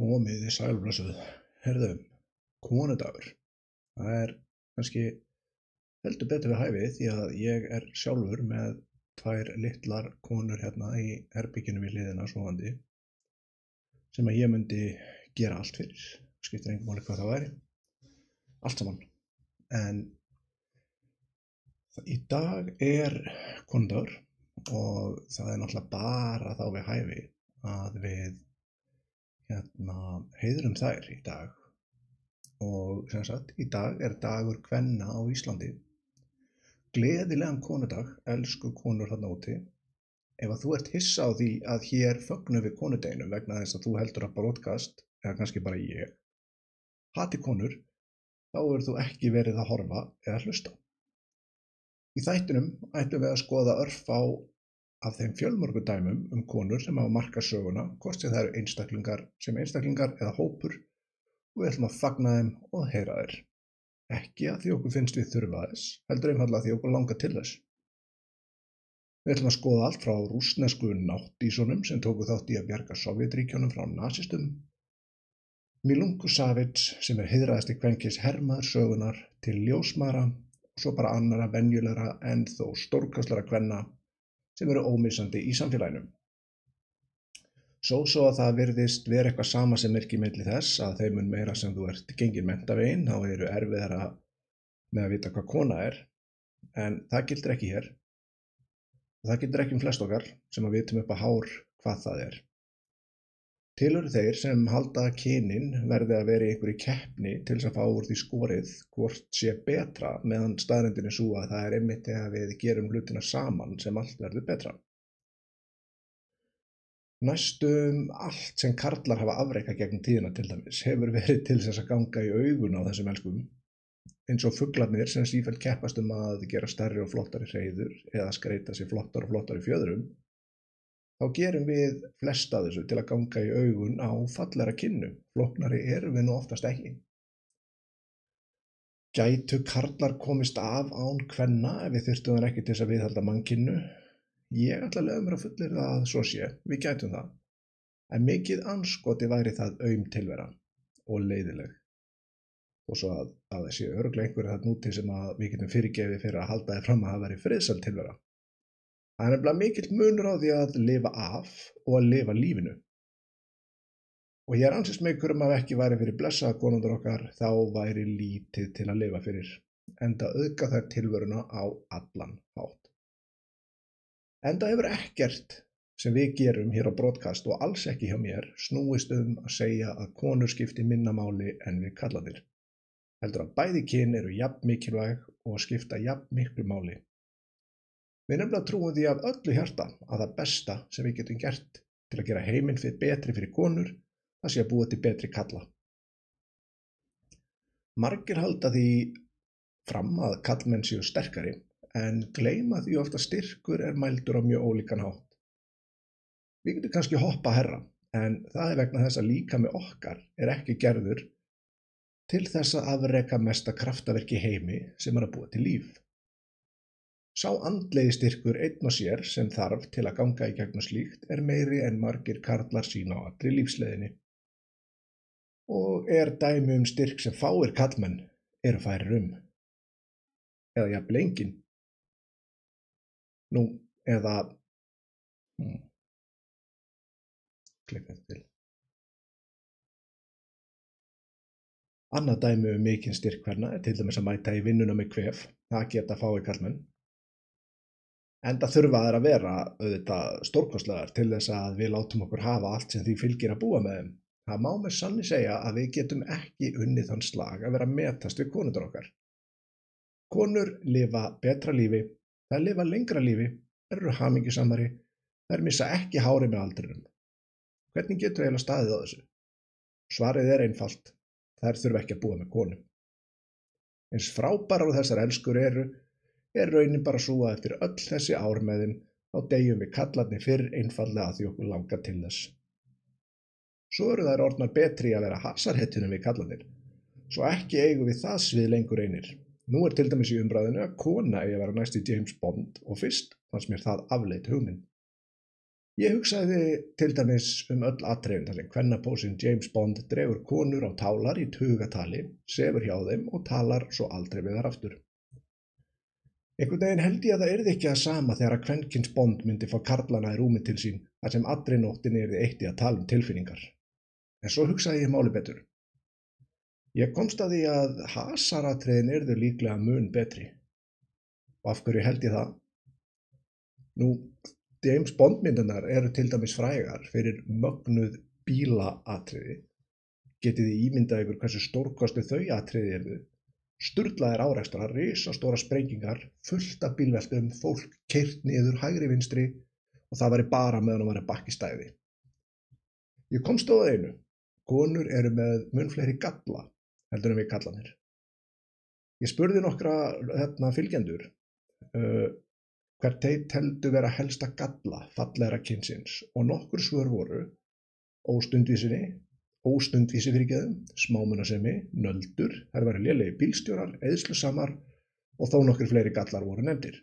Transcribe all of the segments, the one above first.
Komið í sælblössuð. Herðum, konudagur. Það er kannski heldur betur við hæfið því að ég er sjálfur með tvær litlar konur hérna í herbyggjunum í liðina svovandi sem að ég myndi gera allt fyrir. Skiptir engum máli hvað það væri. Allt saman. En í dag er konudagur og það er náttúrulega bara þá við hæfi að við hérna, heiðrum þær í dag. Og sem sagt, í dag er dagur kvenna á Íslandi. Gleðilegan konudag elsku konur þarna úti. Ef að þú ert hissa á því að hér fögnum við konudeginu vegna þess að þú heldur að broadcast, eða kannski bara ég hati konur þá verður þú ekki verið að horfa eða hlusta. Í þættinum ættum við að skoða örf á af þeim fjölmörgu dæmum um konur sem hafa markað söguna, hvort sem það eru einstaklingar sem einstaklingar eða hópur og við ætlum að fagna þeim og heyra þeir. Ekki að því okkur finnst við þurfa þess, heldur einfallega því okkur langar til þess. Við ætlum að skoða allt frá rúsnesku náttísonum sem tóku þátt í að bjarga Sovjetríkjónum frá nazistum, Milungu Savits sem er heiðraðist í kvenkis hermaður sögunar til ljósmara og svo bara annara venjulegra en þó stórkastlara kvenna sem eru ómissandi í samfélaginu. Svo svo að það virðist vera eitthvað sama sem er ekki meðli þess að þeim mun meira sem þú ert gengin mentavegin þá eru erfiðara með að vita hvað kona er en það gildir ekki hér það gildir ekki um flest okkar sem að vitum upp að hár hvað það er. Til eru þeir sem halda að kynin verði að vera í einhverju keppni til þess að fá úr því skorið hvort sé betra meðan staðrendin er svo að það er einmitt þegar við gerum hlutina saman sem allt verður betra. Næstum allt sem karlar hafa afreika gegn tíðina til dæmis hefur verið til þess að ganga í augun á þessum elskum eins og fugglarnir sem sífælt keppast um að gera stærri og flottari hreyður eða skreita sér flottar og flottari fjöðurum þá gerum við flest að þessu til að ganga í augun á fallera kynnu. Floknari erum við nú oftast ekki. Gætu karlar komist af án hvenna ef við þurftum það ekki til þess að viðhalda mannkynnu? Ég ætla að lögum mér að fullir það að svo sé, við gætum það. En mikið anskoti væri það auðm tilvera og leiðileg. Og svo að, að þessi einhverju það núti sem við getum fyrirgefið fyrir að halda þið fram að það væri friðsal tilvera. Það er nefnilega mikill munur á því að lifa af og að lifa lífinu. Og ég er ansist með ykkur um að ekki væri fyrir blessaða konundur okkar þá væri lítið til að lifa fyrir, enda auðga þær tilvöruna á allan hátt. Enda hefur ekkert sem við gerum hér á broadcast og alls ekki hjá mér snúist um að segja að konur skipti minnamáli en við kallaðir. Heldur að bæði kyn eru jafn mikilvæg og skipta jafn miklu máli. Við nefnilega trúum því af öllu hjarta að það besta sem við getum gert til að gera heiminn fyrir betri fyrir konur, það sé að búa til betri kalla. Margir halda því fram að kallmenn séu sterkari en gleima því ofta styrkur er mældur á mjög ólíkan hátt. Við getum kannski hoppa að herra en það er vegna þess að líka með okkar er ekki gerður til þess að afreka mesta kraftaverki heimi sem er að búa til líf. Sá andlegi styrkur einn og sér sem þarf til að ganga í gegnum slíkt er meiri en margir karlar sína á allir lífsleðinni. Og er dæmi um styrk sem fáir kallmenn eru færir um. Eða jafnvel engin. Nú, eða... Hmm. Klikkað til. Annað dæmi um mikinn styrk hverna er til dæmis að mæta í vinnuna með kvef. Það geta fáir kallmenn. Enda þurfa þær að vera auðvitað stórkostlegar til þess að við látum okkur hafa allt sem því fylgir að búa með þeim. Það má með sanni segja að við getum ekki unnið þann slag að vera metast við konundur okkar. Konur lifa betra lífi, þær lifa lengra lífi, eru hamingisamari, þær missa ekki hári með aldrinum. Hvernig getur eiginlega staðið á þessu? Svarið er einfalt, þær þurfa ekki að búa með konum. Eins frábærar og þessar elskur eru, er raunin bara svo að eftir öll þessi ár með þeim þá degjum við kallarni fyrr einfallega að því okkur langar til þess. Svo eru þær orðnar betri að vera hasarhettunum við kallarnir, svo ekki eigum við það svið lengur einir. Nú er til dæmis í umræðinu að kona eigi að vera næst í James Bond og fyrst fannst mér það afleit hugminn. Ég hugsaði til dæmis um öll atriðin þar sem kvennapósin James Bond drefur konur á tálar í tugatali, sefur hjá þeim og talar svo aldrei við þar aftur. Einhvern veginn held ég að það erði ekki að sama þegar að kvennkins Bond myndi fá karlana í rúmi til sín þar sem allri nóttin erði eitt í að tala um tilfinningar. En svo hugsaði ég máli betur. Ég komst að því að hasaratriðin erðu líklega mun betri. Og af hverju held ég það? Nú, James Bond myndunar eru til dæmis frægar fyrir mögnuð bílaatriði. Getið þið ímyndað ykkur hversu stórkostu þau atriði eru. Sturlaðir áreikstrar, risastóra sprengingar, fullt af bílveltum, fólk keirt niður hægri vinstri og það væri bara meðan það væri bakki stæði. Ég kom stóða einu. Konur eru með mun fleiri galla heldur en við kallanir. Ég spurði nokkra hérna, fylgjendur uh, hvert þeir teldu vera helsta galla fallegra kynsins og nokkur svör voru óstundvísinni, óstundvísi fyrirgeðum, smámunasemi, nöldur, þær var lélegi bílstjórar, eðslusamar og þó nokkur fleiri gallar voru nefndir.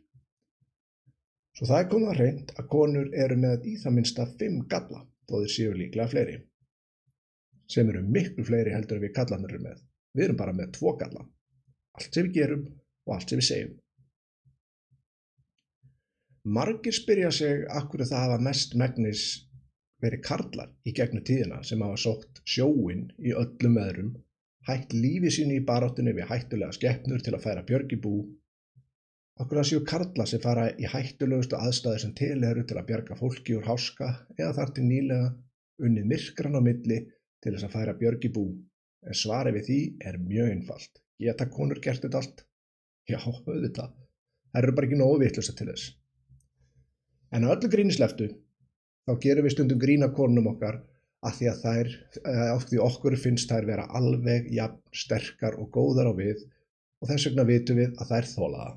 Svo það er komið að reynd að konur eru með í það minsta fimm galla, þó þeir séu líklega fleiri, sem eru miklu fleiri heldur við gallanir eru með. Við erum bara með tvo galla, allt sem við gerum og allt sem við segjum. Margir spyrja sig akkur það hafa mest megnis verið karlar í gegnum tíðina sem hafa sótt sjóin í öllum öðrum, hætt lífi sín í baráttunni við hættulega skeppnur til að færa björg í bú. Akkur það séu karlar sem fara í hættulegustu aðstæði sem til eru til að bjarga fólki úr háska eða þar til nýlega unnið myrkran á milli til þess að færa björg í bú. En svarið við því er mjög einfalt. Geta konur gert þetta allt? Já, auðvitað. Það eru bara ekki nógu vitlusa til þess. En að öllu gríni sleftu, þá gerum við stundum grína konum okkar að því að þær, af því okkur finnst þær vera alveg jafn, sterkar og góðar á við og þess vegna vitum við að þær þólaða.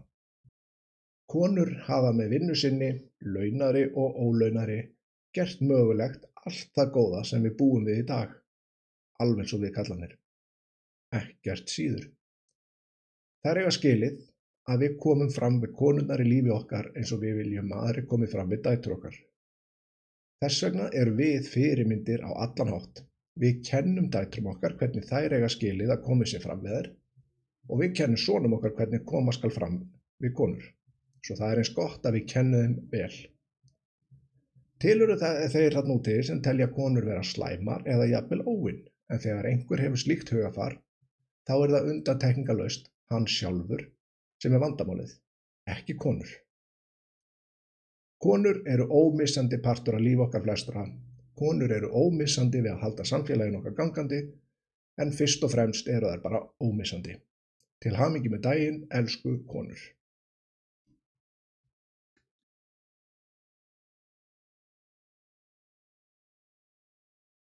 Konur hafa með vinnu sinni, launari og ólaunari, gert mögulegt allt það góða sem við búum við í dag, alveg svo við kallanir. Ekkert síður. Þær eiga skilið að við komum fram við konurnar í lífi okkar eins og við viljum að aðri komi fram við dætur okkar. Þess vegna eru við fyrirmyndir á allan hátt. Við kennum dætrum okkar hvernig þær eiga skilið að komi sér fram við þær og við kennum sónum okkar hvernig koma skal fram við konur. Svo það er eins gott að við kennum þeim vel. Tiluru þeir hann úti sem telja konur vera slæmar eða jafnvel óvinn en þegar einhver hefur slíkt hugafar þá er það undantekningalöst hann sjálfur sem er vandamálið, ekki konur. Konur eru ómissandi partur af líf okkar flestra. Konur eru ómissandi við að halda samfélagin okkar gangandi, en fyrst og fremst eru þær bara ómissandi. Til hamingi með daginn, elsku konur.